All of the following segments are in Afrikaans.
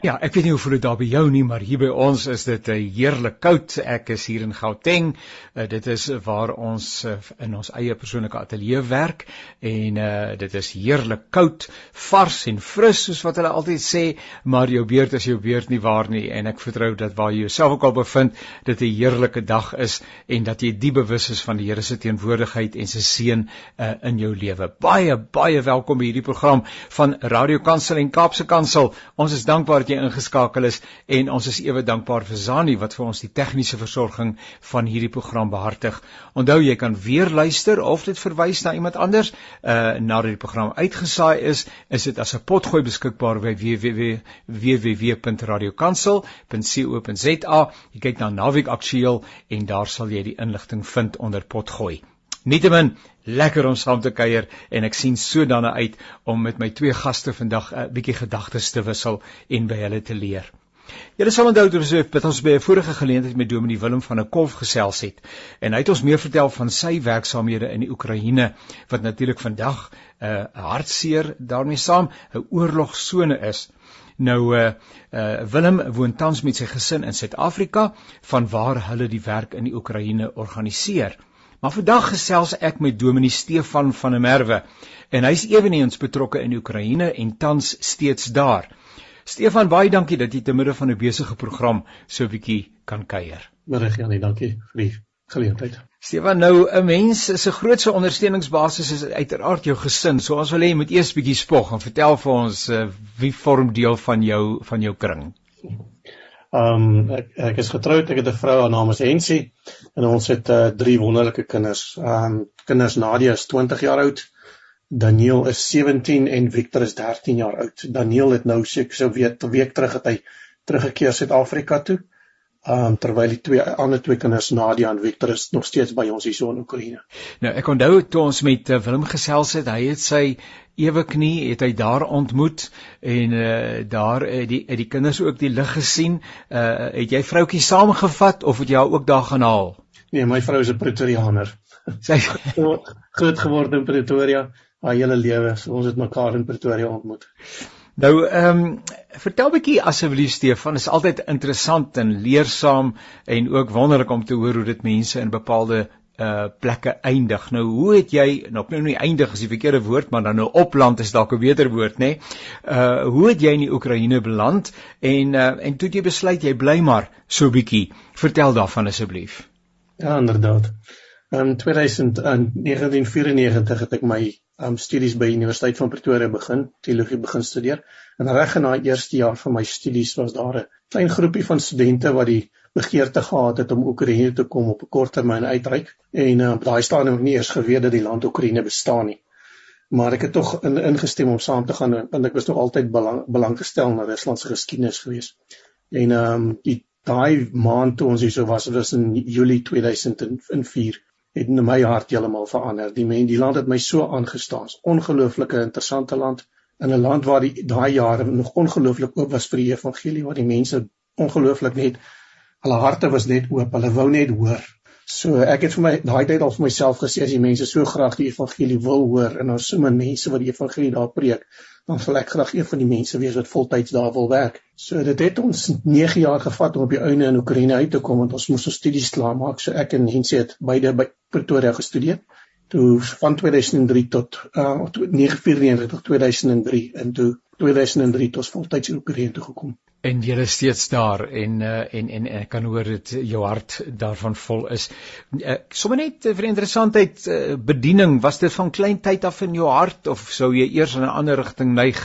Ja, ek weet nie hoe voel dit daar by jou nie, maar hier by ons is dit 'n heerlik koud. Ek is hier in Gauteng. Uh, dit is waar ons uh, in ons eie persoonlike ateljee werk en uh, dit is heerlik koud, vars en fris soos wat hulle altyd sê, maar jou beurt is jou beurt nie waar nie en ek vertrou dat waar jy jouself ook al bevind, dit 'n heerlike dag is en dat jy die bewus is van die Here se teenwoordigheid en sy seën uh, in jou lewe. Baie baie welkom by hierdie program van Radio Kansel en Kaapse Kansel. Ons is dankbaar jy ingeskakel is en ons is ewe dankbaar vir Zani wat vir ons die tegniese versorging van hierdie program behartig. Onthou jy kan weer luister of dit verwys na iemand anders uh nadat die program uitgesaai is, is dit as 'n potgooi beskikbaar by www.radiokansel.co.za. Jy kyk na Naweek Aktueel en daar sal jy die inligting vind onder potgooi. Nietemin lekker om saam te kuier en ek sien so daarna uit om met my twee gaste vandag 'n uh, bietjie gedagtes te wissel en by hulle te leer. Julle sal onthou dat ons by 'n vorige geleentheid met Dominee Willem van der Kolf gesels het en hy het ons meer vertel van sy werksaamhede in die Oekraïne wat natuurlik vandag 'n uh, hartseer daarmee saam 'n oorlogsone is. Nou uh, uh Willem woon tans met sy gesin in Suid-Afrika vanwaar hulle die werk in die Oekraïne organiseer. Maar vandag gesels ek met Dominee Stefan van der Merwe en hy's eweneens betrokke in Oekraïne en tans steeds daar. Stefan, baie dankie dat jy te midde van 'n besige program so 'n bietjie kan kuier. Middag Janie, dankie vir die geleentheid. Stefan, nou 'n mens se grootste ondersteuningsbasis is uiteraard jou gesin. So ons wil hê jy moet eers bietjie spog en vertel vir ons uh, wie vorm deel van jou van jou kring. Um, ek, ek is getroud, ek het 'n vrou, haar naam is Hensie en ons het uh, drie wonderlike kinders. Um, kinders Nadia is 20 jaar oud, Daniel is 17 en Victor is 13 jaar oud. Daniel het nou seker so weet 'n week terug het hy teruggekeer Suid-Afrika toe. Ehm um, terwyl die twee ander twee kinders Nadia en Victor is nog steeds by ons hier so in Oekraïne. Nou ek onthou toe ons met uh, Willem gesels het, hy het sy ewe knie het hy daar ontmoet en uh daar het die het die kinders ook die lig gesien. Uh het jy vroutjie saamgevat of het jy haar ook daar gaan haal? Nee, my vrou is 'n Pretoriaaner. Sy het groot geword in Pretoria haar hele lewe. So ons het mekaar in Pretoria ontmoet. Nou ehm um, vertel bietjie asseblief Stefan, is altyd interessant en leersaam en ook wonderlik om te hoor hoe dit mense in bepaalde uh plekke eindig. Nou hoe het jy nou nou nie eindig as die verkeerde woord, maar dan nou opland is dalk 'n beter woord, nê? Nee? Uh hoe het jy in die Oekraïne beland en uh en toe jy besluit jy bly maar so bietjie. Vertel daarvan asseblief. Ja, inderdaad. In 2000 in 1994 het ek my um studies by Universiteit van Pretoria begin, teologie begin studeer. En reg in daai eerste jaar van my studies was daar 'n klein groepie van studente wat die begeerte gehad het om Oekraïne te kom op 'n kort termyn uitreik en uh, op daai stadium het ek nie eers geweet dat die land Oekraïne bestaan nie. Maar ek het tog in, ingestem om saam te gaan want ek was nog altyd belang belang gestel na Rusland se geskiedenis gewees. En um, die daai maand toe ons hier so was, was in Julie 2004 het my hart heeltemal verander. Die mense, die land het my so aangestaan. Ongelooflike interessante land in 'n land waar die daai jare nog ongelooflik oop was vir die evangelie waar die mense ongelooflik net hulle harte was net oop, hulle wou net hoor. So ek het vir my daai tyd al vir myself gesê as die mense so graag die evangelie wil hoor en ons so min mense wat die evangelie daar preek, dan sal ek graag een van die mense wees wat voltyds daar wil werk. So dit het ons 9 jaar gevat om op die einde in Oekraïne uit te kom want ons moes ons studies klaar maak. So ek en Hensie het beide by Pretoria gestudeer. Toe van 2003 tot uh 1994 tot 2003 en toe 2003 tot voltyds in Oekraïne toe gekom en jy is steeds daar en uh, en en ek kan hoor dit jou hart daarvan vol is. Uh, Sommige net vir interessantheid uh, bediening, was dit van klein tyd af in jou hart of sou jy eers in 'n ander rigting neig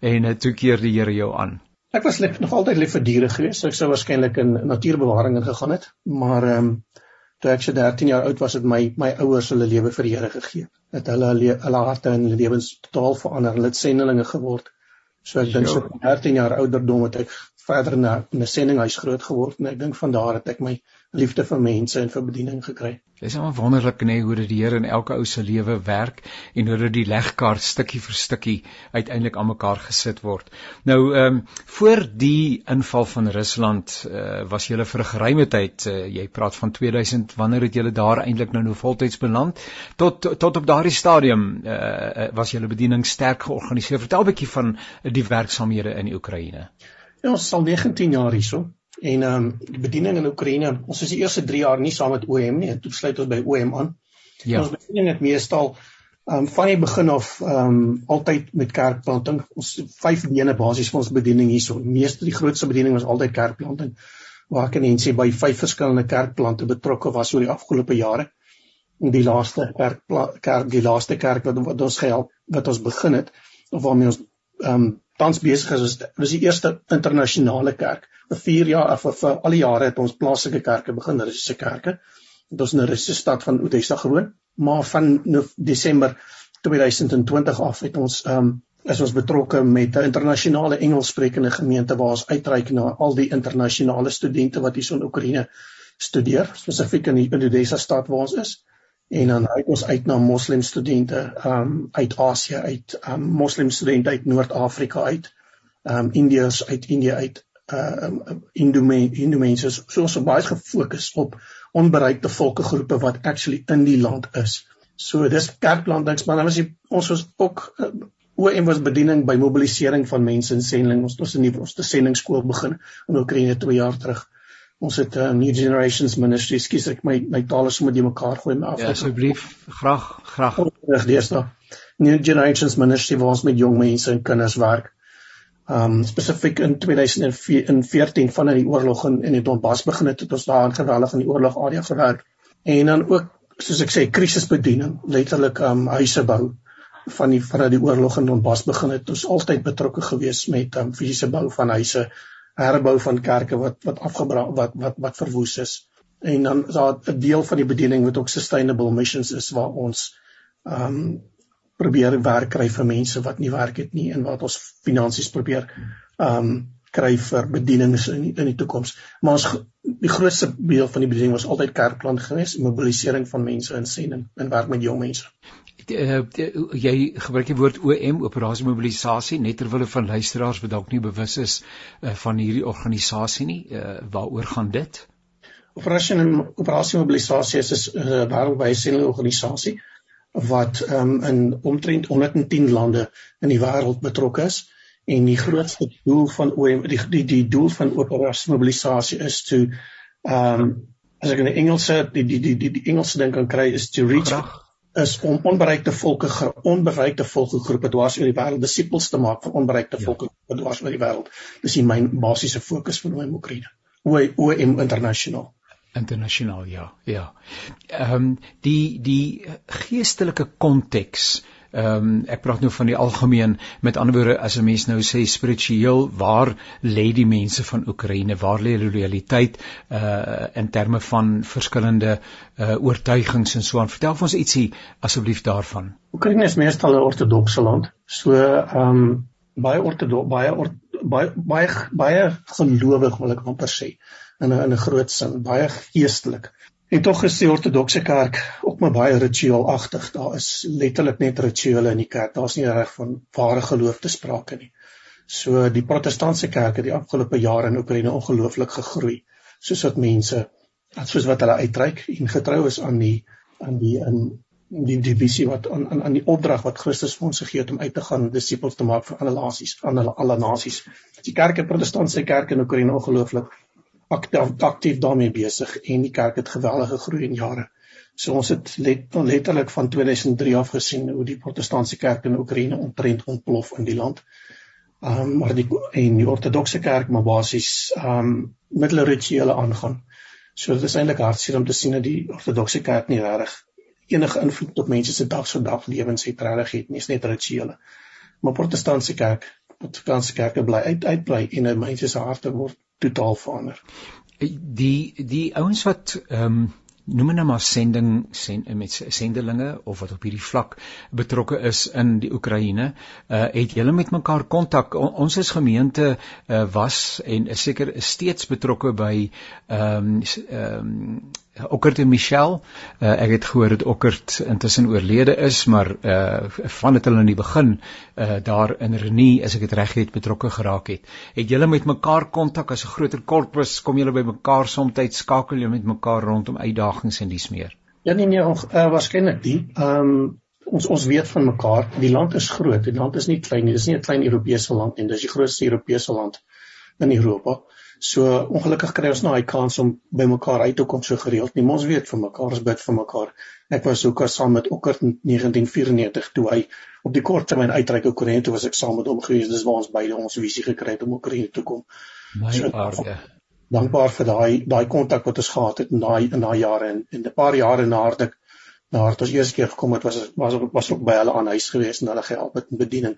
en uh, toe keer die Here jou aan? Ek was lief, nog altyd lief vir diere gewees. Ek sou waarskynlik in natuurbewaring ingegaan het, maar ehm um, toe ek so 13 jaar oud was, het my my ouers hulle lewe vir die Here gegee. Het hulle hulle harte en hulle lewens totaal verander. Hulle het sendelinge geword So ek dink so 13 jaar ouderdom het ek verder na 'n sendinghuis groot geword en ek dink van daar het ek my liefde vir mense en vir bediening gekry. Dit is maar wonderlik nê hoe dit die Here in elke ou se lewe werk en hoe dit die legkaart stukkie vir stukkie uiteindelik aan mekaar gesit word. Nou ehm um, voor die inval van Rusland uh, was jy vir 'n geruime tyd uh, jy praat van 2000 wanneer het jy daar eintlik nou nou voltyds beland tot tot op daardie stadium uh, was julle bediening sterk georganiseer. Vertel 'n bietjie van die werksamehede in Oekraïne. Ja, ons sal 19 jaar hierso. En ehm um, die bediening in Oekraïne, ons is die eerste 3 jaar nie saam met OM nie, toe sluit ons by OM aan. Ja. Ons bediening het meestal ehm um, van die begin af ehm um, altyd met kerkplanting. Ons vyf bene basies vir ons bediening hierso. Meeste die grootste bediening was altyd kerkplanting. Waar kan mense by vyf verskillende kerkplante betrokke was oor die afgelope jare. En die laaste kerk kerk die laaste kerk wat, wat ons gehelp wat ons begin het of waarmee ons ehm um, tans besig is, is was die eerste internasionale kerk. Vir 4 jaar of vir al die jare het ons plaaslike kerke begin, Russiese kerke. Dit was 'n Russiese stad van Odessa gewoon, maar van Desember 2020 af het ons ehm um, is ons betrokke met 'n internasionale Engelssprekende gemeente waar ons uitreik na al die internasionale studente wat hier in Oekraïne studeer, spesifiek in die Odessa stad waar ons is en dan uit ons uit na moslim studente um uit Asië uit um moslim studente uit Noord-Afrika uit um Indiërs uit Indië uit uh um, Indo mense so ons baie gefokus op onbereikte volkegroepe wat actually in die land is. So dis kerkplantings maar dan was die, ons was ook uh, OM was bediening by mobilisering van mense in sending ons ons in die ons te sendingskool begin in Oekraïne 2 jaar terug. Ons het 'n uh, New Generations Ministry. Skus ek my my taal is sommer die mekaar gooi maar af. Ja, asseblief. Graag, graag. Reg deesdae. New Generations Ministry waar ons met jong mense en kinders werk. Um spesifiek in 2014 vanaf die oorlog in in die Donbas begin het, het ons daar in geweldig in die oorlog area gewerk. En dan ook soos ek sê krisisbediening, letterlik um huise bou van die vanaf die oorlog in Donbas begin het. Ons altyd betrokke gewees met um fisiese bou van huise herbou van kerke wat wat afgebrand wat wat wat verwoes is. En dan is daar 'n deel van die bediening wat ook sustainable missions is waar ons ehm um, probeer werk kry vir mense wat nie werk het nie en wat ons finansies probeer ehm um, kry vir bedienings in die, in die toekoms. Maar ons die grootste deel van die bediening was altyd kerkplan geweest, mobilisering van mense in sending en werk met jong mense uh, jy gebruik die woord OM operasie mobilisasie net terwyl van luisteraars wat dalk nie bewus is uh, van hierdie organisasie nie. Uh, waaroor gaan dit? Operasie operasie mobilisasie is 'n uh, wêreldwye sendingorganisasie wat um, in omtrent 110 lande in die wêreld betrokke is. En die grootste doel van OM die die, die doel van operasie mobilisasie is to um as ek in die Engelse die die die die, die Engelse ding kan kry is to reach Graag is om onbereikte volke onbereikte volkegroepe dwars oor die wêreld disippels te maak van onbereikte ja. volke dwars oor die wêreld. Dis die my basiese fokus van my Oekraïne. OM internasionaal. Internasionaal ja, ja. Ehm um, die die geestelike konteks Ehm um, ek praat nou van die algemeen. Met ander woorde as 'n mens nou sê spiritueel waar lê die mense van Oekraïne? Waar lê hulle loyaliteit uh in terme van verskillende uh oortuigings en so aan? Vertel ons ietsie asseblief daarvan. Oekraïne is meestal 'n ortodokse land. So ehm um, baie ortodok baie or, baie baie baie gelowig wil ek amper sê in 'n in 'n groot sin. Baie geestelik En tog is die ortodokse kerk ook maar baie ritueelagtig. Daar is letterlik net rituele in die kerk. Daar's nie reg van ware geloof te sprake nie. So die protestantse kerk het die afgelope jare in Oekraïne ongelooflik gegroei. Soos wat mense soos wat hulle uitreik en getrou is aan die aan die in die die visie wat aan aan aan die opdrag wat Christus vir ons gegee het om uit te gaan disippels te maak vir alle nasies, aan alle alle nasies. Die kerk, die protestantse kerk in Oekraïne ongelooflik aktief aktief daarmee besig en die kerk het geweldige groei in jare. So ons het let, letterlik van 2003 af gesien hoe die protestantse kerk in Oekraïne omtrent ontplof in die land. Ehm um, maar die en die ortodokse kerk maar basies ehm um, middels rituele aangaan. So dit is eintlik hartseer om te sien dat die ortodokse kerk nie regtig enige invloed op mense se dag so dag lewens het regtig het nie, is net rituele. Maar protestantse kerk, protestantse kerke bly uit uitbly en mense se harte word totaal verander. Die die ouens wat ehm um, noem nou maar sending sen, met sendelinge of wat op hierdie vlak betrokke is in die Oekraïne, uh, het julle met mekaar kontak. Ons as gemeente uh, was en is seker steeds betrokke by ehm um, ehm um, Okkert en Michelle. Uh, ek het gehoor dat Okkert intussen oorlede is, maar uh van dit hulle in die begin uh daar in Renie, as ek dit reg het, betrokke geraak het. Het julle met mekaar kontak as 'n groter korpus? Kom julle by mekaar soms skakel julle met mekaar rondom uitdagings en dies meer? Ja nee nee, uh, waarskynlik nie. Ehm um, ons ons weet van mekaar. Die land is groot. Die land is nie klein nie. Dis nie 'n klein Europese land nie. Dis die grootste Europese land in Europa. So ongelukkig kry ons nou hy kans om by mekaar uit te kom so gereeld. Nie ons weet van mekaar, ons bid vir mekaar. Ek was ook saam met Okkert in 1994 toe hy op die kort termyn uitreik Oekraïne toe was ek saam met hom gewees. Dis waar ons beide ons visie gekry het om Oekraïne toe kom. My so, aarde. Dankbaar vir daai daai kontak wat ons gehad het in daai in daai jare en in 'n paar jare na hardik na hardik ons eers keer gekom het was was was, was ook by hulle aan huis gewees en hulle gehelp met bediening.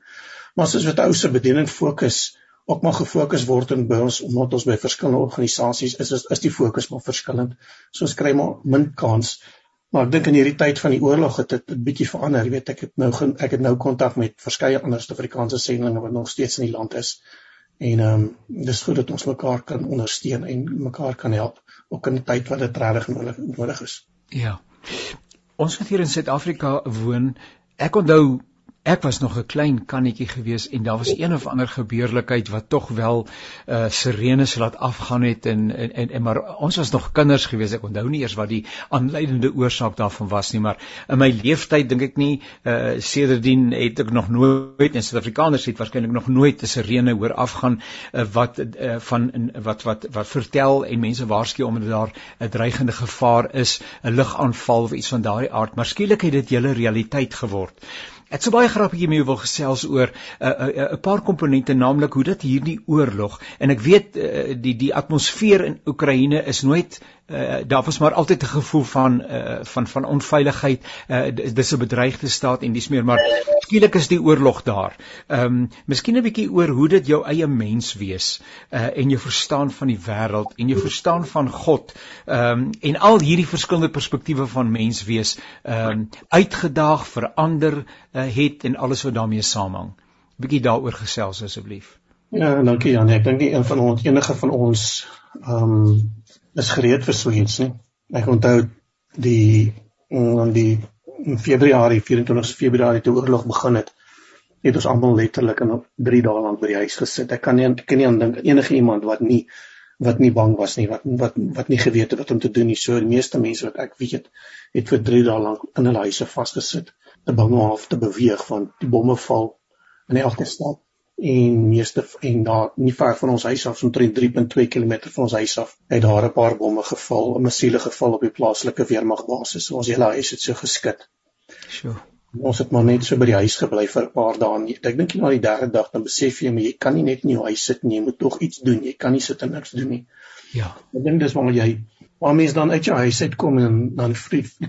Maar soos wat ou se bediening fokus ook maar gefokus word in by ons omdat ons by verskillende organisasies is is, is die fokus maar verskillend. So ons kry maar min kans. Maar ek dink in hierdie tyd van die oorlog het dit 'n bietjie verander. Jy weet ek het nou ek het nou kontak met verskeie ander Suid-Afrikaanse sendinge wat nog steeds in die land is. En ehm um, dis goed dat ons mekaar kan ondersteun en mekaar kan help ook in 'n tyd wat dit regtig nodig nodig is. Ja. Ons wat hier in Suid-Afrika woon, ek onthou ek was nog 'n klein kannetjie gewees en daar was een of ander gebeurlikheid wat tog wel uh sirenes laat afgaan het en en en, en maar ons was nog kinders gewees. Ek onthou nie eers wat die aanleidende oorsaak daarvan was nie maar in my lewenstyd dink ek nie uh sedertdien het ek nog nooit in Suid-Afrikaners het waarskynlik nog nooit 'n sirene hoor afgaan uh, wat uh, van wat wat wat vertel en mense waarsku omdat daar 'n dreigende gevaar is 'n lugaanval of iets van daardie aard. Maar skielik het dit julle realiteit geword Ek sou baie graag hiermee wil gesels oor 'n uh, 'n uh, uh, paar komponente naamlik hoe dat hierdie oorlog en ek weet uh, die die atmosfeer in Oekraïne is nooit uh, daar was maar altyd 'n gevoel van uh, van van onveiligheid uh, dis 'n bedreigde staat en dis meer maar skielik is die oorlog daar. Ehm um, miskien 'n bietjie oor hoe dit jou eie mens wees uh, en jou verstaan van die wêreld en jou verstaan van God ehm um, en al hierdie verskillende perspektiewe van mens wees ehm um, uitgedaag, verander uh, het en alles wat daarmee saamhang. Bietjie daaroor gesels asseblief. Ja, dankie Jan. Ek dink nie een van ons enige van ons ehm um, is gereed vir so iets nie. Ek onthou die aan die Februarie 24 Februarie toe oorlog begin het, het ons almal letterlik in 3 dae lank by die huis gesit. Ek kan nie ek kan nie aan dink enige iemand wat nie wat nie bang was nie, wat wat wat nie geweet het wat om te doen nie. So die meeste mense wat ek weet het, vir 3 dae lank in hulle huise vasgesit, te bang om af te beweeg van die bomme val in elke stad en meeste en daar nie ver van ons huis af, omtrent 3.2 km van ons huis af, het daar 'n paar bomme geval, 'n missiele geval op die plaaslike weermagbasis. So ons hele huis het so geskit. Sjoe. Ons het maar net so by die huis gebly vir 'n paar dae. Ek dink jy na die derde dag dan besef jy maar jy kan nie net in jou huis sit nie, jy moet tog iets doen. Jy kan nie sit en niks doen nie. Ja. Ek dink dis waar jy waar mense dan uit jou huis uitkom en dan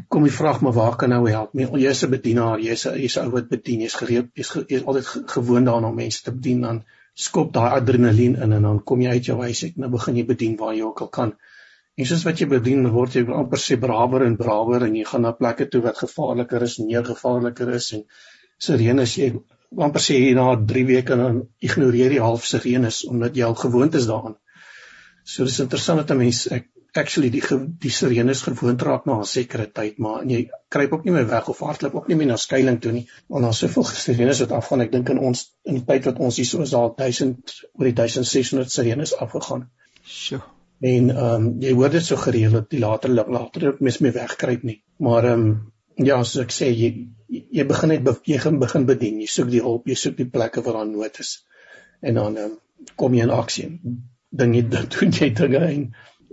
kom jy vra maar waar kan nou help? Jy's 'n bedienaar, jy's 'n jy's 'n ou wat bedien, jy's gereed, jy's ge, jy altyd gewoond daaraan om mense te bedien dan skop daai adrenalien in en dan kom jy uit jou huis uit en nou begin jy bedien waar jy ook al kan. En soos wat jy bedien word jy amper sê brawer en brawer en jy gaan na plekke toe wat gevaarliker is, meer gevaarliker is en sirenes jy amper sê jy na 3 weke dan ignoreer jy half sirenes omdat jy al gewoond is daaraan. So dis interessant dat 'n mens ek actually die die sirenes gewoond raak na 'n sekere tyd maar jy kruip ook nie meer weg of hardloop ook nie meer na skuilings toe nie want daar's soveel sirenes wat afgaan ek dink in ons in die tyd wat ons hier so is daar 1000 oor die 1600 sirenes afgegaan. Sjoe. En ehm um, jy hoor dit so gereeld dat die later later ook mens meer wegkruip nie. Maar ehm um, ja, soos ek sê jy jy begin net jy begin bedien, jy soek die hulp, jy soek die plekke waar daar nood is. En dan ehm um, kom jy in aksie. Ding jy doen jy dinge en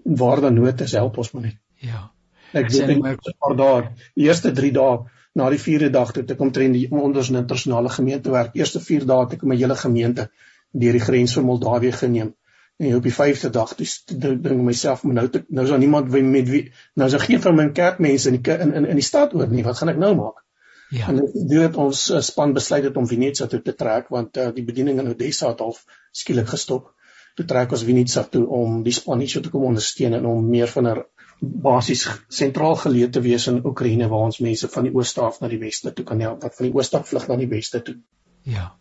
waar dan nood is, help ons maar net. Ja. Ek weet nie maar 'n paar dae, die eerste 3 dae na die 4de dag toe ek omtrent die onders in internasionale gemeente werk. Eerste 4 dae het ek my hele gemeente deur die grens van Moldawië geneem. En op die 5de dag dis ding myself maar nou te, nou is daar niemand wie met wie nou is daar geen van my kerkmense in die in in in die stad oor nie. Wat gaan ek nou maak? Ja. En dit het ons uh, span besluit het om Venezia toe te trek want uh, die bediening in Odessa het half skielik gestop toe trek ons Winitsa toe om die span hier te kom ondersteun en om meer van 'n basies sentraal geleë te wees in Oekraïne waar ons mense van die ooste af na die weste toe kan help wat van die ooste af vlug na die weste toe. Ja.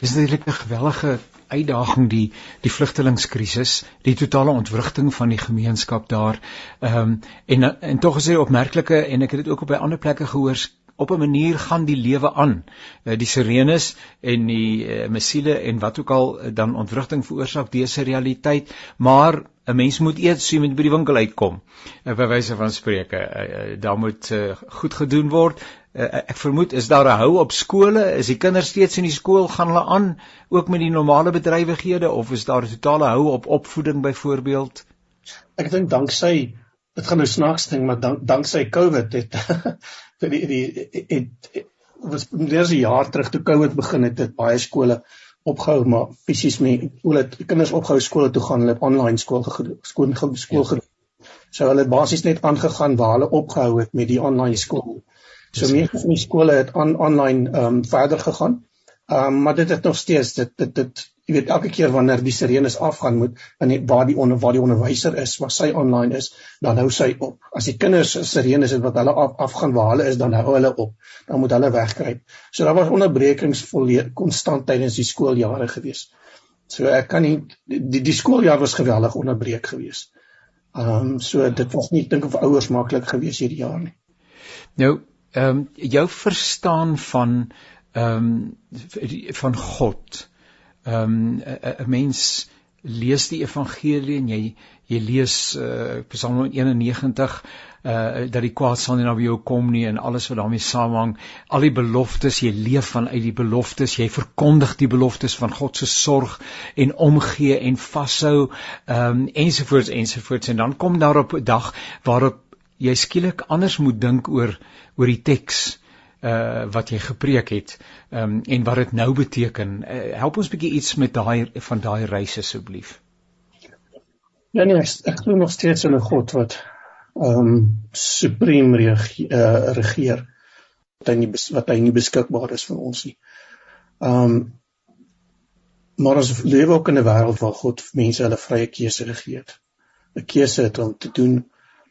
Dis natuurlik 'n gewellige uitdaging die die vlugtelingskrisis, die totale ontwrigting van die gemeenskap daar. Ehm um, en en tog is dit opmerklike en ek het dit ook op by ander plekke gehoor op 'n manier gaan die lewe aan. Uh, die sirenes en die uh, missiele en wat ook al uh, dan ontwrigting veroorsaak dese realiteit, maar 'n mens moet eet, so jy moet by die winkel uitkom. By wyse van spreke, uh, daar moet goed gedoen word. Ek vermoed is daar 'n hou op skole? Is die kinders steeds in die skool gaan hulle aan ook met die normale bedrywighede of is daar 'n totale hou op opvoeding byvoorbeeld? Ek dink danksy dit gaan nou snaaks ding, maar dank danksy COVID het vir die die het was meer 'n jaar terug toe COVID begin het, het baie skole opgehou maar fisies met hulle kinders opgehou skole toe gaan, hulle het online skool gedoen, skool skool ja. gedoen. So hulle het basies net aangegaan waar hulle opgehou het met die online skool. So meeste van die skole het aan online ehm um, verder gegaan. Ehm um, maar dit het nog steeds dit dit dit jy weet elke keer wanneer die sirenes afgaan moet in die, waar die onder waar die onderwyser is waar sy online is dan hou sy op. As die kinders sirenes het wat hulle af, afgaan waar hulle is dan hou hulle op. Dan moet hulle wegkruip. So daar was onderbrekings volledig konstant tydens die skooljare gewees. So ek kan nie die die skooljaar was geweldig onderbreek gewees. Ehm um, so dit was nie dink of ouers maklik gewees hierdie jaar nie. Nou ehm um, jou verstaan van ehm um, van God ehm um, 'n mens lees die evangelie en jy jy lees uh, Psalm 91 uh dat die kwaad sal nie na jou kom nie en alles wat daarmee saamhang al die beloftes jy leef vanuit die beloftes jy verkondig die beloftes van God se sorg en omgee en vashou um, ensovoorts ensovoorts. En dan kom daar op 'n dag waarop jy skielik anders moet dink oor oor die teks uh wat jy gepreek het um, en wat dit nou beteken. Uh, help ons bietjie iets met daai van daai reis asseblief. Ja nee, ek, ek glo nog steeds in 'n God wat ehm um, suprem regeer, uh, regeer wat hy nie wat hy nie beskikbaar is vir ons nie. Ehm um, maar ons lewe ook in 'n wêreld waar God mense hulle vrye keuse gegee het. 'n Keuse het om te doen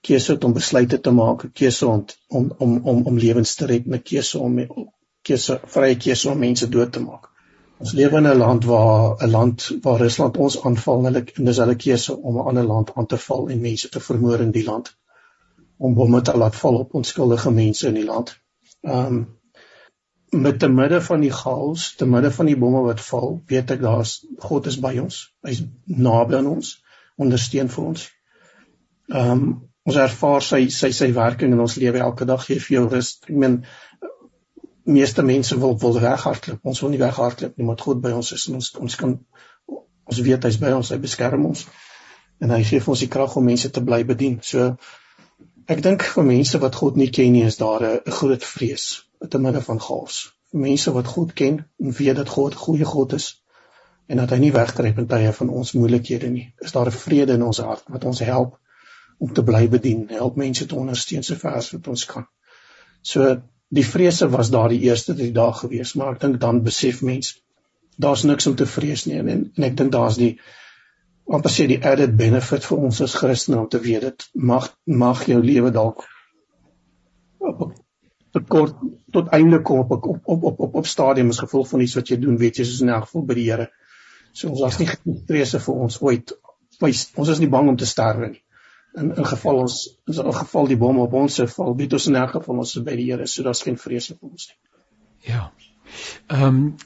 keuse om besluite te maak, 'n keuse om om om om, om lewens te red, 'n keuse om keuse vrye keuse om mense dood te maak. Ons lewe in 'n land waar 'n land waar Rusland ons aanval, hulle en dis hulle keuse om 'n ander land aan te val en mense te vermoor in die land om bomme te laat val op onskuldige mense in die land. Ehm um, met te midde van die chaos, te midde van die bomme wat val, weet ek daar's God is by ons. Hy's naby aan ons, ondersteun vir ons. Ehm um, ons ervaar sy sy sy werking in ons lewe elke dag gee vir jou rus. Ek meen meeste mense wil wil weghardloop. Ons wil nie weghardloop nie, maar God by ons is en ons ons kan ons weet hy's by ons, hy beskerm ons. En hy gee vir ons die krag om mense te bly bedien. So ek dink vir mense wat God nie ken nie, is daar 'n groot vrees te midde van chaos. Vir mense wat God ken en weet dat God 'n goeie God is en dat hy nie wegkruip in tye van ons moeilikhede nie. Is daar 'n vrede in ons hart wat ons help om te bly bedien, help mense te ondersteun so ver as wat ons kan. So die vrese was daar die eerste drie dae gewees, maar ek dink dan besef mens daar's niks om te vrees nie en en, ek dink daar's die amper sê die added benefit vir ons as Christene om te weet dit mag mag jou lewe dalk op tot kort tot einde kom op op op op op, op stadium as gevolg van iets wat jy doen, weet jy, soos in elk geval by die Here. So ons was nie vrese vir ons ooit. Ons is nie bang om te sterwe nie in in geval ons in 'n geval die bom op ons sou val, weet ons in 'n geval ons is by die Here, so daar's geen vrees vir ons nie. Ja. Ehm um,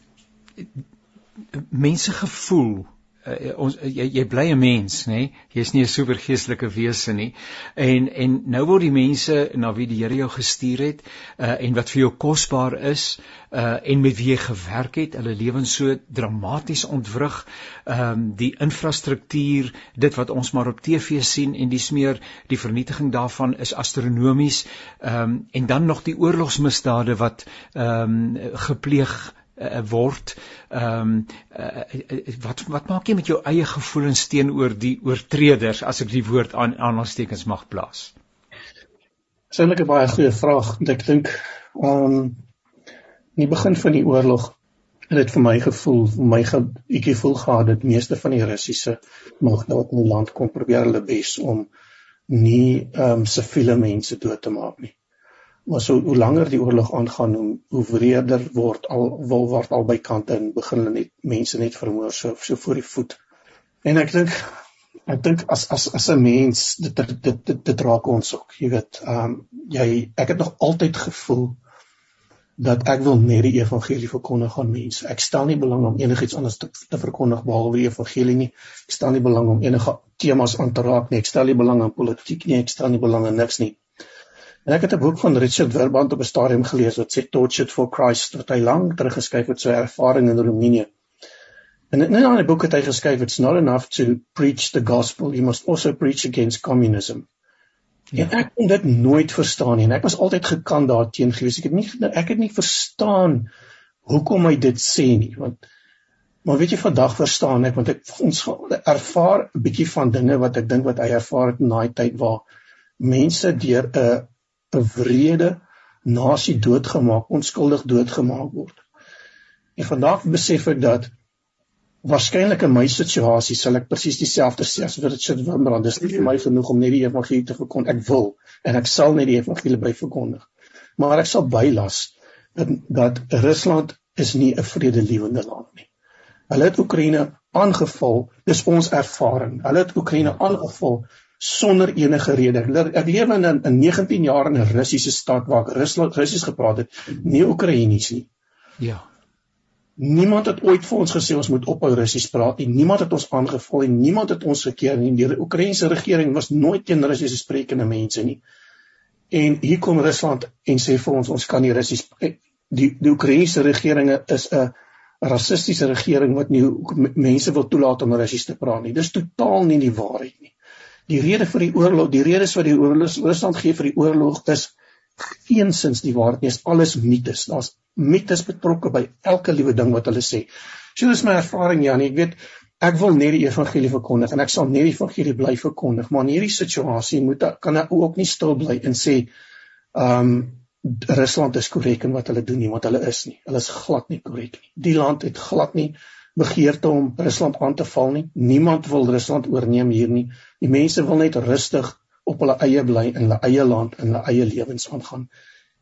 mense gevoel uh, ons uh, jy, jy bly 'n mens nê? Jy's nie 'n supergeestelike wese nie. En en nou word die mense na wie die Here jou gestuur het uh, en wat vir jou kosbaar is uh, en met wie jy gewerk het hulle lewens so dramaties ontwrig. Um, die infrastruktuur dit wat ons maar op TV sien en dis meer die vernietiging daarvan is astronomies. Um, en dan nog die oorlogsmisdade wat um, gepleeg uh, word. Ehm um, uh, wat wat maak jy met jou eie gevoelens teenoor die oortreders as ek die woord aan aanhalingstekens mag plaas? Dis eintlik 'n baie goeie vraag. Ek dink ehm um, in die begin van die oorlog het dit vir my gevoel, vir my ge, ek gevoel gehad dat meeste van die Russiese magte wat in die land kom probeer hulle bes om nie ehm um, siviele mense dood te maak nie maar so hoe langer die oorlog aangaan hoe hoe wreder word al wil word al by kante en begin hulle net mense net vermoor so so voor die voet. En ek dink ek dink as as as 'n mens dit dit dit, dit, dit raak ons ook, jy weet, ehm um, jy ek het nog altyd gevoel dat ek wil net die evangelie verkondig aan mense. Ek stel nie belang om enigiets anders te, te verkondig behalwe die evangelie nie. Ek stel nie belang om enige temas aan te raak nie. Ek stel nie belang aan politiek nie. Ek stel nie belang aan niks nie. En ek het 'n boek van Richard Verband op 'n stadium gelees wat sê Tortured for Christ wat hy lank teruggeskryf het sy ervaring in Roemenië. En in 'n boek het hy geskryf it's not enough to preach the gospel, you must also preach against communism. Ja. En ek kon dit nooit verstaan nie en ek was altyd gekant daarteen gewees. Ek het nie ek het nie verstaan hoekom hy dit sê nie want maar weet jy vandag verstaan ek want ek ons ervaar 'n bietjie van dinge wat ek dink wat hy ervaar het in daai tyd waar mense deur 'n 'n wrede nasie doodgemaak, onskuldig doodgemaak word. En vandag besef ek dat waarskynlik in my situasie sal ek presies dieselfde sê as wat Richard Wimbrand. Dis nie vir my genoeg om net die evangelie te verkondig. Ek wil en ek sal net die evangelie bly verkondig. Maar ek sal bylas dat dat Rusland is nie 'n vredelewende land nie. Hulle het Oekraïne aangeval dis ons ervaring. Hulle het Oekraïne aangeval sonder enige rede ek lewe in 'n 19 jaar in 'n Russiese stad waar ek Rusland Russies gepraat het nie Oekraïnies nie ja Niemand het ooit vir ons gesê ons moet ophou Russies praat nie. Niemand het ons aangeval en niemand het ons gekeer nie. Die Oekraïense regering was nooit teen Russiese sprekende mense nie. En hier kom Rusland en sê vir ons ons kan nie Russies die die Oekraïense regering is 'n rassistiese regering wat nie mense wil toelaat om Russies te praat nie. Dis totaal nie die waarheid nie. Die rede vir die oorlog, die redes wat die oorlog Rusland gee vir die oorlog is geensins die waarheid nie. Is alles mites. Daar's mites betrokke by elke liewe ding wat hulle sê. So dis my ervaring Janie, ek weet ek wil net die evangelie verkondig en ek sal net die evangelie bly verkondig, maar in hierdie situasie moet kan ek ook nie stil bly en sê ehm um, Rusland is korrek in wat hulle doen nie, want hulle is nie. Hulle is glad nie korrek nie. Die land het glad nie begeerte om Rusland aan te val nie. Niemand wil Rusland oorneem hier nie. Die mense wil net rustig op hulle eie bly in hulle eie land en hulle eie lewens aangaan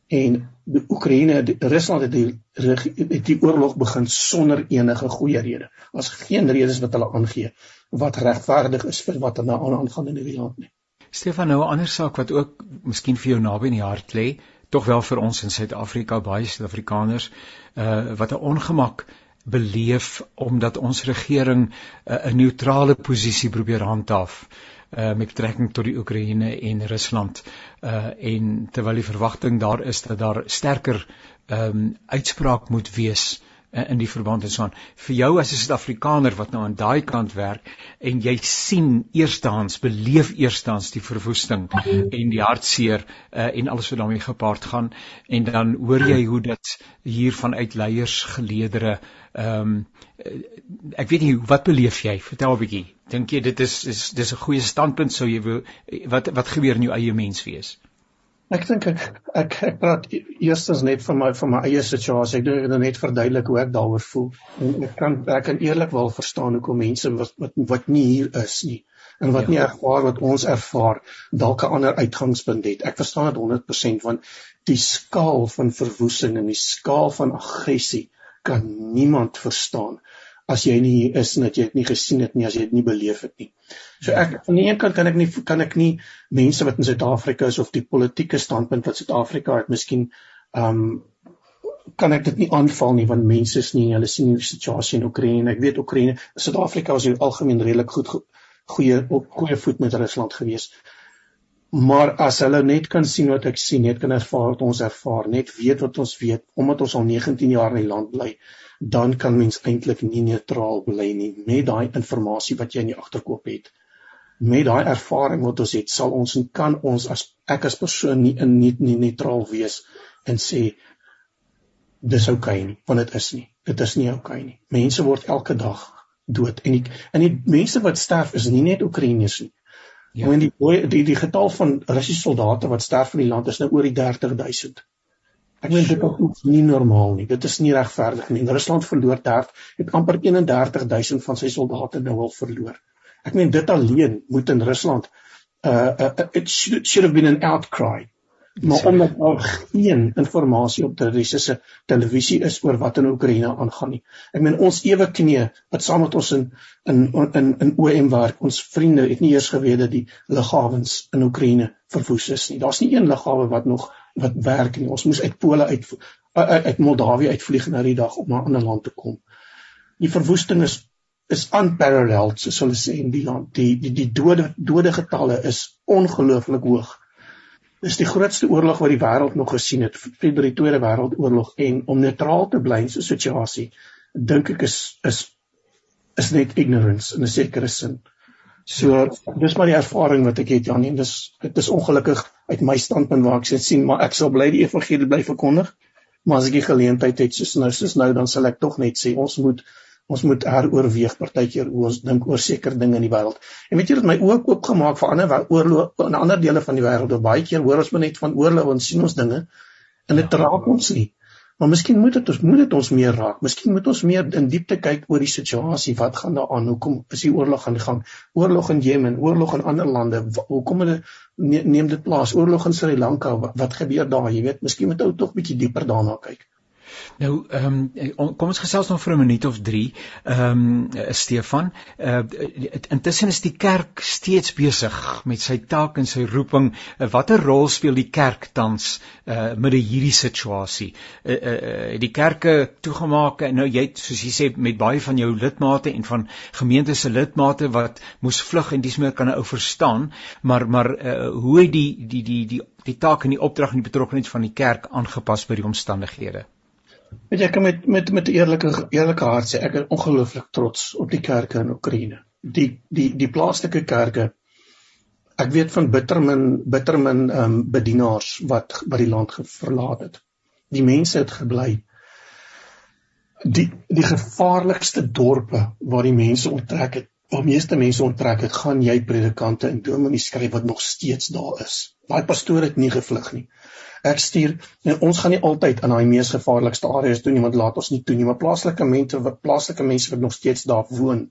en die Oekraïne Rusland het die het die oorlog begin sonder enige goeie rede. Daar's geen redes wat hulle aangee wat regverdig is vir wat hulle aan aangaan in die land nie. Stefan nou 'n ander saak wat ook miskien vir jou naby in die hart lê, tog wel vir ons in Suid-Afrika baie Suid-Afrikaners uh wat 'n ongemak beleef omdat ons regering 'n uh, neutrale posisie probeer handhaaf uh, met betrekking tot die Oekraïne en Rusland. Uh en terwyl die verwagting daar is dat daar sterker um, uitspraak moet wees uh, in die verband en so aan vir jou as 'n Suid-Afrikaner wat nou aan daai kant werk en jy sien eerstehands beleef eerstehands die verwoesting en die hartseer uh, en alles wat daarmee gepaard gaan en dan hoor jy hoe dit hier vanuit leiers geleedere ehm um, ek weet nie wat beleef jy? Vertel 'n bietjie. Dink jy dit is is dis 'n goeie standpunt sou jy wil wat wat gebeur in jou eie mens wees ek dink ek ek ek praat eerstens net van my van my eie situasie. Ek dink dit net verduidelik hoe ek daaroor voel. En ek kan ek kan eerlik wel verstaan hoekom mense wat wat wat nie hier is nie en wat ja. nie ervaar wat ons ervaar dalk 'n ander uitgangspunt het. Ek verstaan dit 100% want die skaal van verwoesting en die skaal van aggressie kan niemand verstaan as jy nie hier is en dat jy dit nie gesien het nie as jy dit nie beleef het nie. So ek aan die een kant kan ek nie kan ek nie mense wat in Suid-Afrika is of die politieke standpunt wat Suid-Afrika het, miskien ehm um, kan ek dit nie aanval nie want mense is nie hulle sien die situasie in Oekraïne. Ek weet Oekraïne, Suid-Afrika was hier algemeen redelik goed goeie op goeie voet met Rusland gewees. Maar as hulle net kan sien wat ek sien, net kan ervaar wat ons ervaar, net weet wat ons weet omdat ons al 19 jaar in die land bly dan kan mens eintlik nie neutraal bly nie met daai inligting wat jy in die agterkop het. Met daai ervaring wat ons het, sal ons en kan ons as ek as persoon nie in nie, nie neutraal wees en sê dis oukei okay nie, want dit is nie. Dit is nie oukei okay nie. Mense word elke dag dood en die en die mense wat sterf is nie net Oekraïners nie. Ja. Want die, die die getal van Russiese soldate wat sterf in die land is nou oor die 30 000. Ek meen dit is nie normaal nie. Dit is nie regverdig nie. Rusland verloor 30 het amper 31000 van sy soldate nou al verloor. Ek meen dit alleen moet in Rusland uh, uh it should, should have been an outcry. Maar omdat daar geen inligting op die Russiese televisie is oor wat in Oekraïne aangaan nie. Ek meen ons ewe knee wat saam met ons in in in in OM werk, ons vriende het nie eers geweet dat die lughawens in Oekraïne verwoes is nie. Daar's nie een lughawe wat nog wat werk nie. Ons moes uit Pole uit uit Moldawië uitvlieg na die dag om na 'n ander land te kom. Die verwoesting is is unparalleled soos hulle sê in die land. Die die die dode dode getalle is ongelooflik hoog. Dis die grootste oorlog wat die wêreld nog gesien het, vir die Tweede Wêreldoorlog en om neutraal te bly in so 'n situasie, dink ek is is is net ignorance in 'n sekere sin. So dis maar die ervaring wat ek het Janie, dis dit is ongelukkig uit my standpunt waar ek sit sien, maar ek sal bly die evangelie bly verkondig. Maar as ek die geleentheid het soos nou soos nou dan sal ek tog net sê ons moet ons moet heroorweeg partykeer hoe ons dink oor sekere dinge in die wêreld. En weet jy dat my oë oop gemaak vir ander oorlog in ander dele van die wêreld. Baie keer hoor ons maar net van oorlog en sien ons dinge en dit raak ons nie. Maar miskien moet dit ons moet dit ons meer raak. Miskien moet ons meer in diepte kyk oor die situasie. Wat gaan daar aan? Hoekom is die oorlog aan die gang? Oorlog in Jemen, oorlog in ander lande. Hoekom het neem dit plaas? Oorlog in Sri Lanka. Wat, wat gebeur daar? Jy weet, miskien moet ou tog bietjie dieper daarna kyk. Nou ehm um, kom ons gesels nog vir 'n minuut of 3. Ehm um, Stefan, uh, intussen is die kerk steeds besig met sy taak en sy roeping. Watter rol speel die kerk tans uh, met hierdie situasie? Uh, uh, uh, die kerke toegemaak en nou jy soos jy sê met baie van jou lidmate en van gemeente se lidmate wat moes vlug en dis meer kan 'n ou verstaan, maar maar uh, hoe het die die die die die taak en die opdrag en die betrokkeheid van die kerk aangepas by die omstandighede? Weet jy ek met met met 'n eerlike eerlike hart sê ek is ongelooflik trots op die kerke in Oekraïne. Die die die plaaslike kerke ek weet van bittermin bittermin ehm um, bedienaars wat wat die land verlaat het. Die mense het gebly. Die die gevaarlikste dorpe waar die mense onttrek het, waar meeste mense onttrek het, gaan jy predikante en dominees skryf wat nog steeds daar is. Daai pastoor het nie gevlug nie ek stuur en ons gaan nie altyd in daai mees gevaarlikste areas doen nie want laat ons nie toe nie maar plaaslike mense wat plaaslike mense wat nog steeds daar woon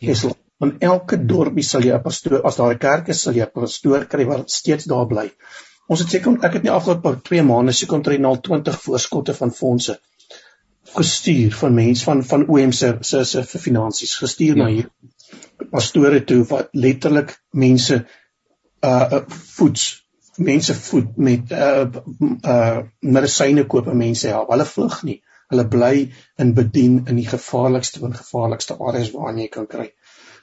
ja. is in elke dorpie sal jy 'n pastoor as daar 'n kerk is sal jy 'n pastoor kry wat steeds daar bly ons het seker ek het nie afgelope 2 maande seker omtrent al 20 voorskotte van fondse gestuur van mense van van OM se se se vir finansies gestuur ja. na hier pastore toe wat letterlik mense uh voeds mense voed met uh uh medisyne koop en mense help. Hulle vlug nie. Hulle bly in bedien in die gevaarlikste en gevaarlikste areas waar jy kan kry.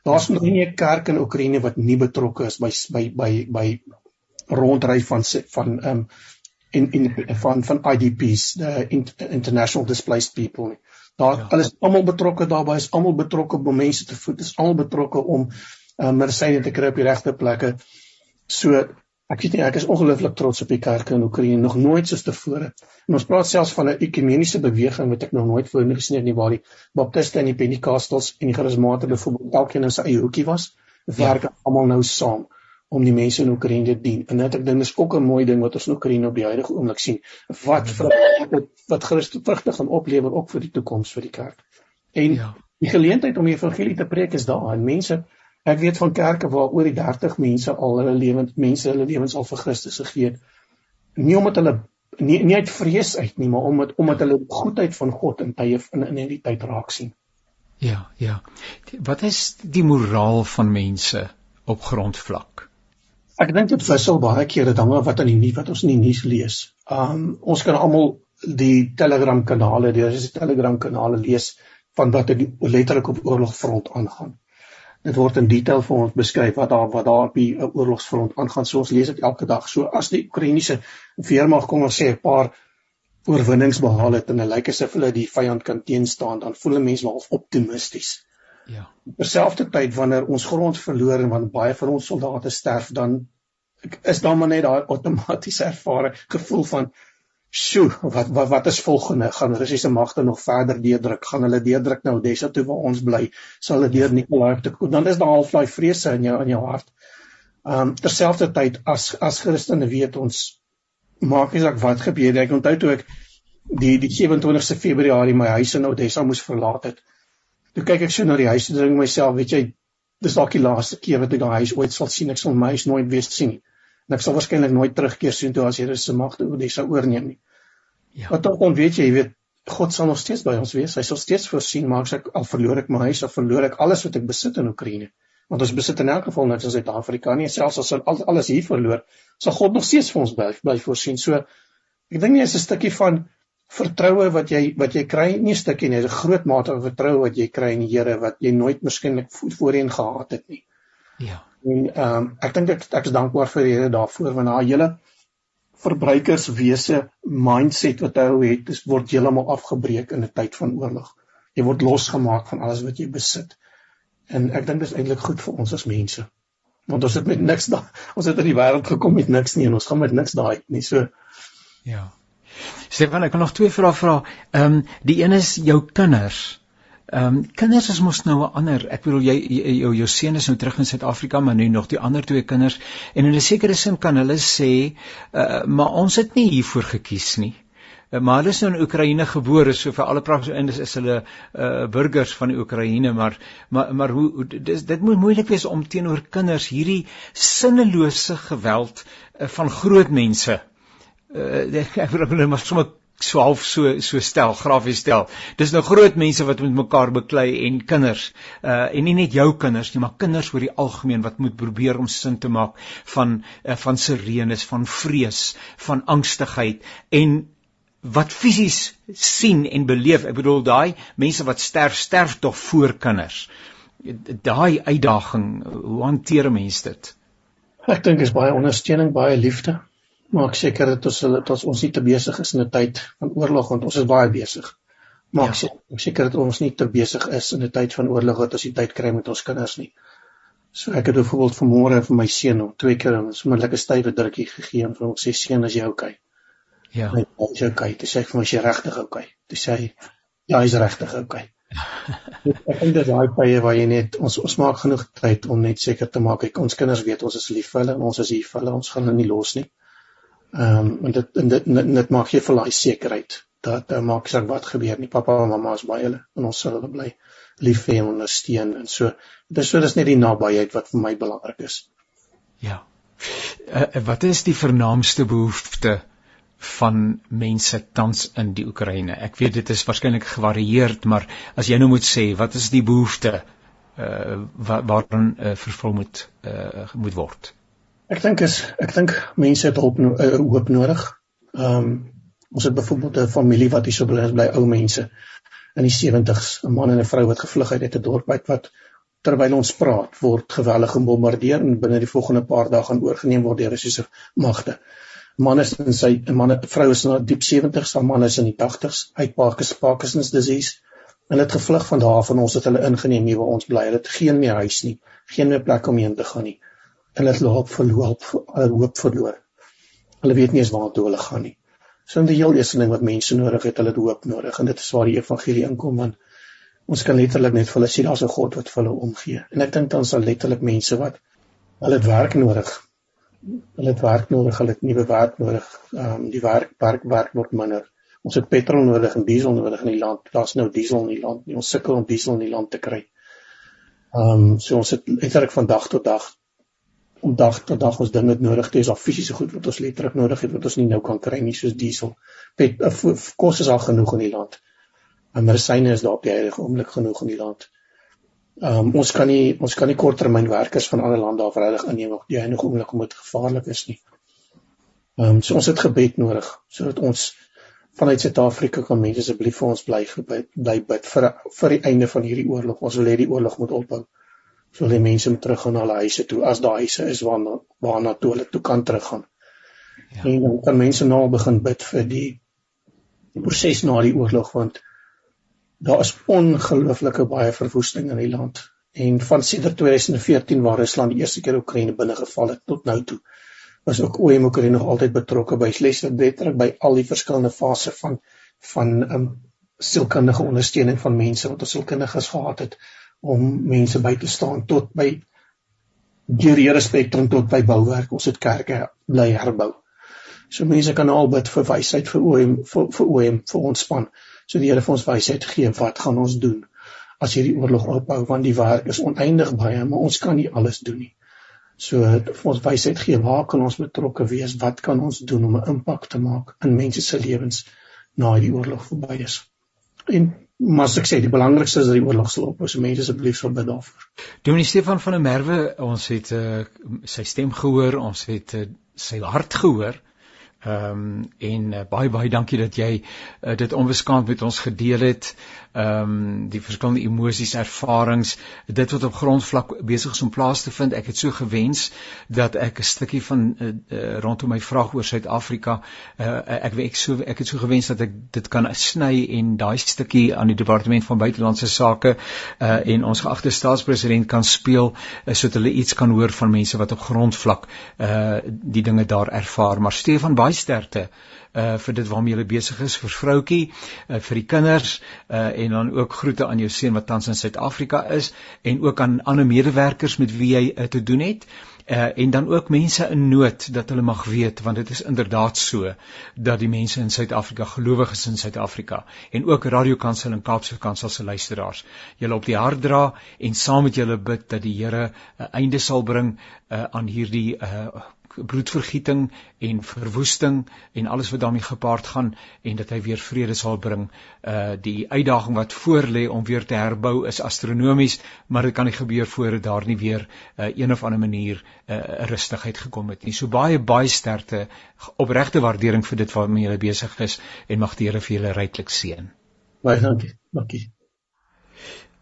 Daar's nog nie 'n kerk in Oekraïne wat nie betrokke is by by by by rondry van van um in in van van IDPs, the international displaced people nie. Daar ja. alles almal betrokke daarbey is almal betrokke om mense te voed, is almal betrokke om uh, medisyne te kry op die regte plekke. So Ek weet nie ek is ongelooflik trots op die kerke in Oekraïne nog nooit soos tevore. En ons praat selfs van 'n ekumeniese beweging wat ek nog nooit voorheen gesien het nie waar die baptiste en die pentekostals en die charismate byvoorbeeld elkeen in sy eie hoekie was, werk ja. almal nou saam om die mense in Oekraïne te dien. En net ek dink dis ook 'n mooi ding wat ons in Oekraïne op die huidige oomblik sien. Wat wat wat Christus vrugte gaan oplewer ook vir die toekoms vir die kerk. En ja. die geleentheid om die evangelie te preek is daar en mense Ek weet van kerke waar oor die 30 mense al hulle lewens mense hulle lewens al vir Christus gegee het. Nie omdat hulle nie nie uit vrees uit nie, maar omdat omdat hulle goedheid van God in tye in in die tyd raak sien. Ja, ja. Wat is die moraal van mense op grondvlak? Ek dink dit wissel baie keer dit hang af wat in die nuus wat ons in die nuus lees. Um ons kan almal die Telegram kanale, die Telegram kanale lees van wat letterlik op oorlogfront aangaan dit word in detail vir ons beskryf wat daar wat daar op die uh, oorlogsfront aangaan. So ons lees dit elke dag. So as die Oekraïense weermag kom ons sê 'n paar oorwinnings behaal het en dit lyk asof hulle die vyand kan teenstaan, dan voel mense wel optimisties. Ja. Terselfdertyd wanneer ons grond verloor en wanneer baie van ons soldate sterf, dan is daar maar net daai outomatiese ervaring gevoel van Sjoe, wat wat wat is volgende? Gaan Russiese magte nog verder deurdruk? Gaan hulle deurdruk nou Odessa toe waar ons bly? Sal hulle deur Nikolaev te kom? Dan is daar half daai vrese in jou in jou hart. Ehm um, terselfdertyd as as Christene weet ons maak nie saak wat gebeur nie. Ek onthou toe ek die die 27ste Februarie my huis in Odessa moes verlaat het. Toe kyk ek so na die huis en dink myself, weet jy, dis dalk die laaste keer wat ek daai huis ooit sal sien. Ek sal my huis nooit weer sien nie en ek sal waarskynlik nooit terugkeer sien toe as Here se magte oor dis sou oorneem nie. Ja. Wat tog kon weet jy, jy weet God sal nog steeds by ons wees. Hy sal steeds voorsien, maar as ek al verloor ek my huis, of verloor ek alles wat ek besit in Oekraïne. Want ons besit in elk geval net in Suid-Afrika nie, selfs as ons alles hier verloor, sal God nog steeds vir ons bly, bly voorsien. So ek dink nie is 'n stukkie van vertroue wat jy wat jy kry nie 'n stukkie nie, 'n groot mate van vertroue wat jy kry in die Here wat jy nooit miskien voorheen gehad het nie. Ja. En ehm um, ek dink ek ek is dankbaar vir die Here daarvoor want daai hele verbruikerswese mindset wat hy het, dis word heeltemal afgebreek in 'n tyd van oorlog. Jy word losgemaak van alles wat jy besit. En ek dink dis eintlik goed vir ons as mense. Want ons het met niks daai ons het in die wêreld gekom met niks nie en ons gaan met niks daai nie. So ja. Stefan, ek wil nog twee vrae vra. Ehm um, die een is jou kinders. Ehm um, kinders is mos nou 'n ander. Ek bedoel jy jou jou seun is nou terug in Suid-Afrika, maar nu nog die ander twee kinders en in 'n sekere sin kan hulle sê, uh, maar ons het nie hiervoor gekies nie. Uh, maar hulle is nou in Oekraïne gebore, so vir alle praktiese is, is hulle uh, burgers van die Oekraïne, maar maar maar hoe dis dit moet moeilik wees om teenoor kinders hierdie sinnelose geweld uh, van groot mense uh, ek wil hulle maar sommer so half so so stel grafies stel. Dis nou groot mense wat met mekaar beklei en kinders uh en nie net jou kinders nie, maar kinders oor die algemeen wat moet probeer om sin te maak van uh, van sirenes, van vrees, van angstigheid en wat fisies sien en beleef. Ek bedoel daai mense wat sterf, sterf tog voor kinders. Daai uitdaging, hoe hanteer mense dit? Ek dink is baie ondersteuning, baie liefde maak seker dat ons dat ons nie te besig is in 'n tyd van oorlog want ons is baie besig. Maak ja. seker dat ons nie te besig is in 'n tyd van oorlog dat ons die tyd kry met ons kinders nie. So ek het byvoorbeeld vanmôre vir my seun om twee keer 'n onmiddellike stywe drukkie gegee en vir hom sê seun as jy okay. Ja. Hy sê okay, dis ek vir my sê regtig okay. Dis sê ja, hy's regtig okay. ek dink dit daai tye waar jy net ons ons maak genoeg tyd om net seker te maak ek ons kinders weet ons is lief vir hulle en ons is hier vir hulle ons gaan hulle nie los nie. Ehm um, en dit en dit dit, dit maak jy vir daai sekerheid dat uh, maak saak wat gebeur nie pappa en mamma is by hulle en ons sal hulle bly lief hê en ondersteun en so dit is so dis net die nabyheid wat vir my belangrik is. Ja. Uh, wat is die vernaamste behoefte van mense tans in die Oekraïne? Ek weet dit is waarskynlik gevarieerd, maar as jy nou moet sê, wat is die behoefte uh waaraan uh, vervul moet uh moet word? Ek dink is ek dink mense het hulp no uh, hoop nodig. Ehm um, ons het byvoorbeeld 'n familie wat hier so bly, bly ou mense in die 70s, 'n man en 'n vrou wat gevlug het uit 'n dorp uit wat terwyl ons praat word geweldig gebombardeer en binne die volgende paar dae gaan oorgeneem word deur Russiese magte. Man is in sy 'n man 'n vrou is in haar diep 70s, 'n man is in die 80s, uit Parkinson's disease. Hulle het gevlug van daar en ons het hulle ingeneem hier waar ons bly. Hulle het geen meer huis nie, geen meer plek om heen te gaan nie hulle het hoop verloor, hoop verloor. Hulle weet nie eens waartoe hulle gaan nie. So in die heel eerste ding wat mense nodig het, hulle het hoop nodig en dit is waar die evangelie inkom want ons kan letterlik net vir hulle sê daar's 'n God wat vir hulle omgee. En ek dink dan sal letterlik mense wat hulle het werk nodig. Hulle het werk nodig, hulle het nuwe werk nodig. Ehm um, die werk werk werk word minder. Ons het petrol nodig en diesel nodig in die land. Daar's nou diesel in die land. Ons sukkel om diesel in die land te kry. Ehm um, so ons het letterlik van dag tot dag om dag tot dag ons dinge nodig het. Dis al fisiese goed wat ons letterlik nodig het wat ons nie nou kan kry nie soos diesel. Pet uh, kos is al genoeg in die land. En medisyne is daar op die huidige oomblik genoeg in die land. Ehm um, ons kan nie ons kan nie korttermyn werkers van ander lande af regtig aanneem op die huidige oomblik omdat dit gevaarlik is nie. Ehm um, so ons het gebed nodig sodat ons vanuit Suid-Afrika kan mense asseblief vir ons bly bly bid vir vir die einde van hierdie oorlog. Ons wil hê die oorlog moet ophou so die mense moet teruggaan na hulle huise toe as daai huise is waarna waarna toe hulle toe kan teruggaan. Ja. En dan kan mense nou begin bid vir die proses na die oorlog want daar is ongelooflike baie verwoesting in die land en van sedert 2014 waar Rusland die eerste keer Oekraïne binnegeval het tot nou toe was ook OEM Oekraïne nog altyd betrokke by slegs letterlik by al die verskillende fases van van um, sielkundige ondersteuning van mense wat ons sielkundiges gehad het om mense by te staan tot by deur die spektrum tot by bouwerk. Ons het kerke bly herbou. So mense kan al bid vir wysheid vir OM vir, vir OM vir ons span. So die Here vir ons wysheid gee wat gaan ons doen as hierdie oorlog ophou want die werk is oneindig baie, maar ons kan nie alles doen nie. So vir ons wysheid gee waar kan ons betrokke wees? Wat kan ons doen om 'n impak te maak in mense se lewens na hierdie oorlog verby is? En maar as ek sê die belangrikste is dat die oorlog sal ophou. So mense asseblief sal bid daarvoor. Dominee Stefan van der Merwe, ons het uh, sy stem gehoor, ons het uh, sy hart gehoor. Ehm um, en uh, baie baie dankie dat jy uh, dit onbeskaamd met ons gedeel het. Ehm um, die verskillende emosies, ervarings, dit wat op grondvlak besig is om plaas te vind. Ek het so gewens dat ek 'n stukkie van uh, uh, rondom my vraag oor Suid-Afrika uh, ek ek so ek het so gewens dat ek dit kan sny en daai stukkie aan die departement van buitelandse sake uh, en ons geagte staatspresident kan speel uh, sodat hulle iets kan hoor van mense wat op grondvlak uh, die dinge daar ervaar. Maar Stefan baie sterkte uh vir dit waarmee jy besig is vir vroutjie uh, vir die kinders uh en dan ook groete aan jou seun wat tans in Suid-Afrika is en ook aan ander medewerkers met wie jy uh, te doen het uh en dan ook mense in nood dat hulle mag weet want dit is inderdaad so dat die mense in Suid-Afrika gelowig is in Suid-Afrika en ook Radio Kansel en Kaapse Kansel se luisteraars julle op die hart dra en saam met julle bid dat die Here 'n einde sal bring uh, aan hierdie uh bloedvergieting en verwoesting en alles wat daarmee gepaard gaan en dat hy weer vrede sal bring. Uh die uitdaging wat voor lê om weer te herbou is astronomies, maar dit kan nie gebeur voordat daar nie weer uh een of ander manier 'n uh, rustigheid gekom het nie. So baie baie sterkte opregte waardering vir dit waarmee jy besig is en mag die Here vir julle ryklik seën. Baie dankie. Dankie.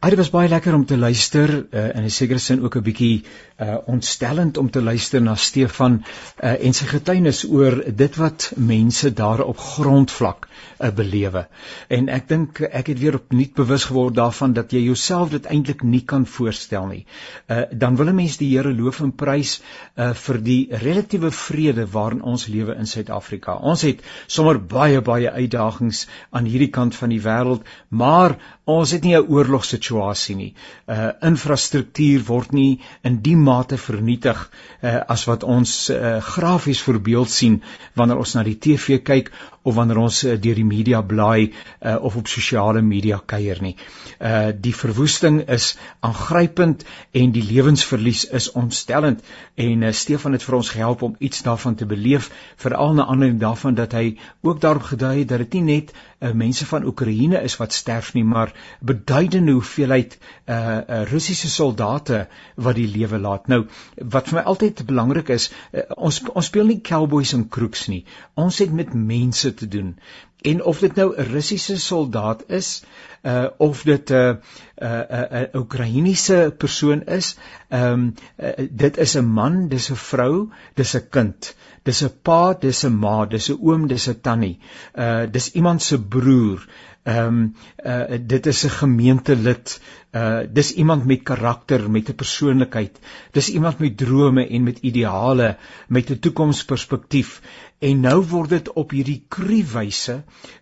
Dit was baie lekker om te luister uh, in 'n sekere sin ook 'n bietjie uh, ontstellend om te luister na Stefan uh, en sy getuienis oor dit wat mense daar op grondvlak uh, belewe. En ek dink ek het weer opnuut bewus geword daarvan dat jy jouself dit eintlik nie kan voorstel nie. Uh, dan wil 'n mens die Here loof en prys uh, vir die relatiewe vrede waarin ons lewe in Suid-Afrika. Ons het sommer baie baie uitdagings aan hierdie kant van die wêreld, maar ons het nie 'n oorlogssituasie nie. Uh infrastruktuur word nie in die mate vernietig uh as wat ons uh grafies voorbeeld sien wanneer ons na die TV kyk of wanneer ons uh, deur die media blaai uh, of op sosiale media kuier nie. Uh die verwoesting is aangrypend en die lewensverlies is ontstellend en uh, Stefan het vir ons gehelp om iets daarvan te beleef veral na aanleiding daarvan dat hy ook daarop gedui het dat dit nie net uh, mense van Oekraïne is wat sterf nie maar beduidende hoeveelheid uh, uh Russiese soldate wat die lewe laat. Nou wat vir my altyd belangrik is, uh, ons ons speel nie cowboys en crooks nie. Ons het met mense te doen. En of dit nou 'n Russiese soldaat is, uh of dit 'n uh, 'n uh, 'n uh, Oekraïense persoon is, ehm um, uh, dit is 'n man, dis 'n vrou, dis 'n kind. Dis 'n pa, dis 'n ma, dis 'n oom, dis 'n tannie. Uh dis iemand se broer. Ehm um, uh dit is 'n gemeentelid. Uh dis iemand met karakter, met 'n persoonlikheid. Dis iemand met drome en met ideale, met 'n toekomsperspektief. En nou word dit op hierdie kruiwyse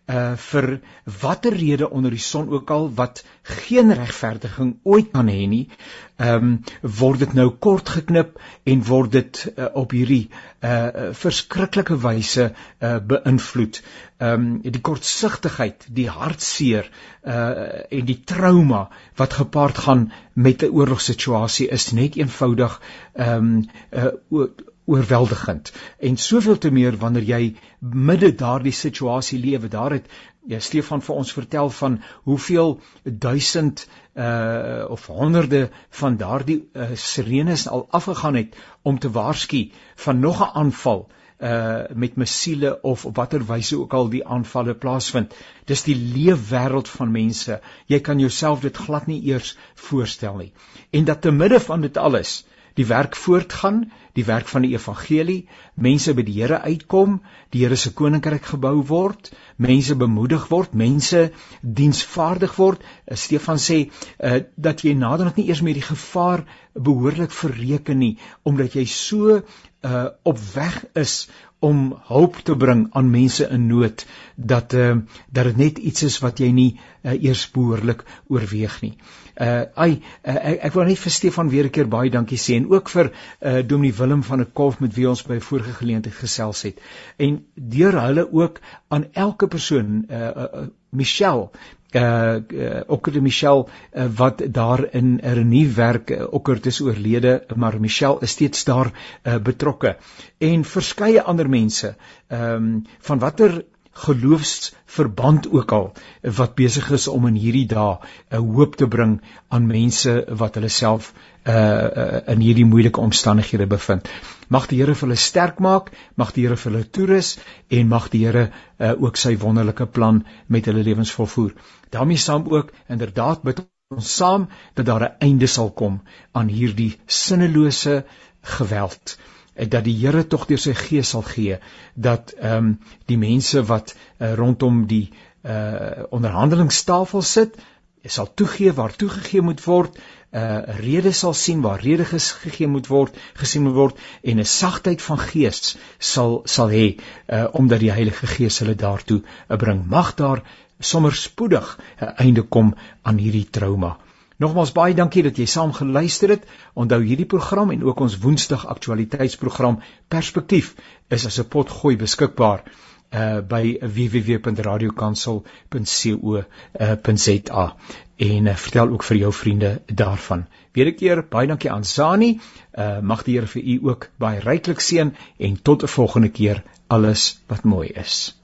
uh vir watter rede onder die son ook al wat geen regverdiging ooit kan hê nie, ehm um, word dit nou kort geknip en word dit uh, op hierdie uh verskriklike wyse uh beïnvloed. Ehm um, die kortsigtigheid, die hartseer uh en die trauma wat gepaard gaan met 'n oorlogssituasie is net eenvoudig ehm um, uh oorweldigend en soveel te meer wanneer jy midde daardie situasie lewe daar het ja Stefan vir ons vertel van hoeveel duisend uh of honderde van daardie uh, sirenes al afgegaan het om te waarsku van nog 'n aanval uh met missiele of op watter wyse ook al die aanvalle plaasvind. Dis die leefwêreld van mense. Jy kan jouself dit glad nie eers voorstel nie. En dat te midde van dit alles die werk voortgaan, die werk van die evangelie, mense by die Here uitkom, die Here se koninkryk gebou word, mense bemoedig word, mense diensvaardig word. Eh, Stefan sê uh, dat jy naderhand nie eers meer die gevaar behoorlik verreken nie, omdat jy so uh, op weg is om hulp te bring aan mense in nood dat uh, dat dit net iets is wat jy nie uh, eers behoorlik oorweeg nie. Uh ai uh, ek, ek wil net vir Stefan weer 'n keer baie dankie sê en ook vir uh Dominee Willem van der Kolf met wie ons by vorige geleentheid gesels het. En deur hulle ook aan elke persoon uh, uh Michelle uh, uh ook die Michelle uh, wat daar in renie werk uh, ook het is oorlede maar Michelle is steeds daar uh, betrokke. En verskeie ander mense ehm um, van watter geloofsverband ook al wat besig is om in hierdie dae 'n hoop te bring aan mense wat hulle self uh, uh in hierdie moeilike omstandighede bevind. Mag die Here vir hulle sterk maak, mag die Here vir hulle toerus en mag die Here uh, ook sy wonderlike plan met hulle lewens volvoer. daarmee saam ook inderdaad bid ons saam dat daar 'n einde sal kom aan hierdie sinnelose geweld dat die Here tog deur sy gees sal gee dat ehm um, die mense wat uh, rondom die uh onderhandelingstafel sit sal toegee waar toegegee moet word 'n uh, rede sal sien waar rede gegee moet word gesien moet word en 'n sagtheid van gees sal sal hê uh, omdat die Heilige Gees hulle daartoe bring. Mag daar sommer spoedig 'n einde kom aan hierdie trauma Nogmaals baie dankie dat jy saam geluister het. Onthou hierdie program en ook ons Woensdag aktualiteitsprogram Perspektief is as 'n potgooi beskikbaar uh by www.radiokansel.co.za uh, en uh, vertel ook vir jou vriende daarvan. Weer 'n keer baie dankie aan Sani. Uh mag die Here vir u ook baie ryklik seën en tot 'n volgende keer alles wat mooi is.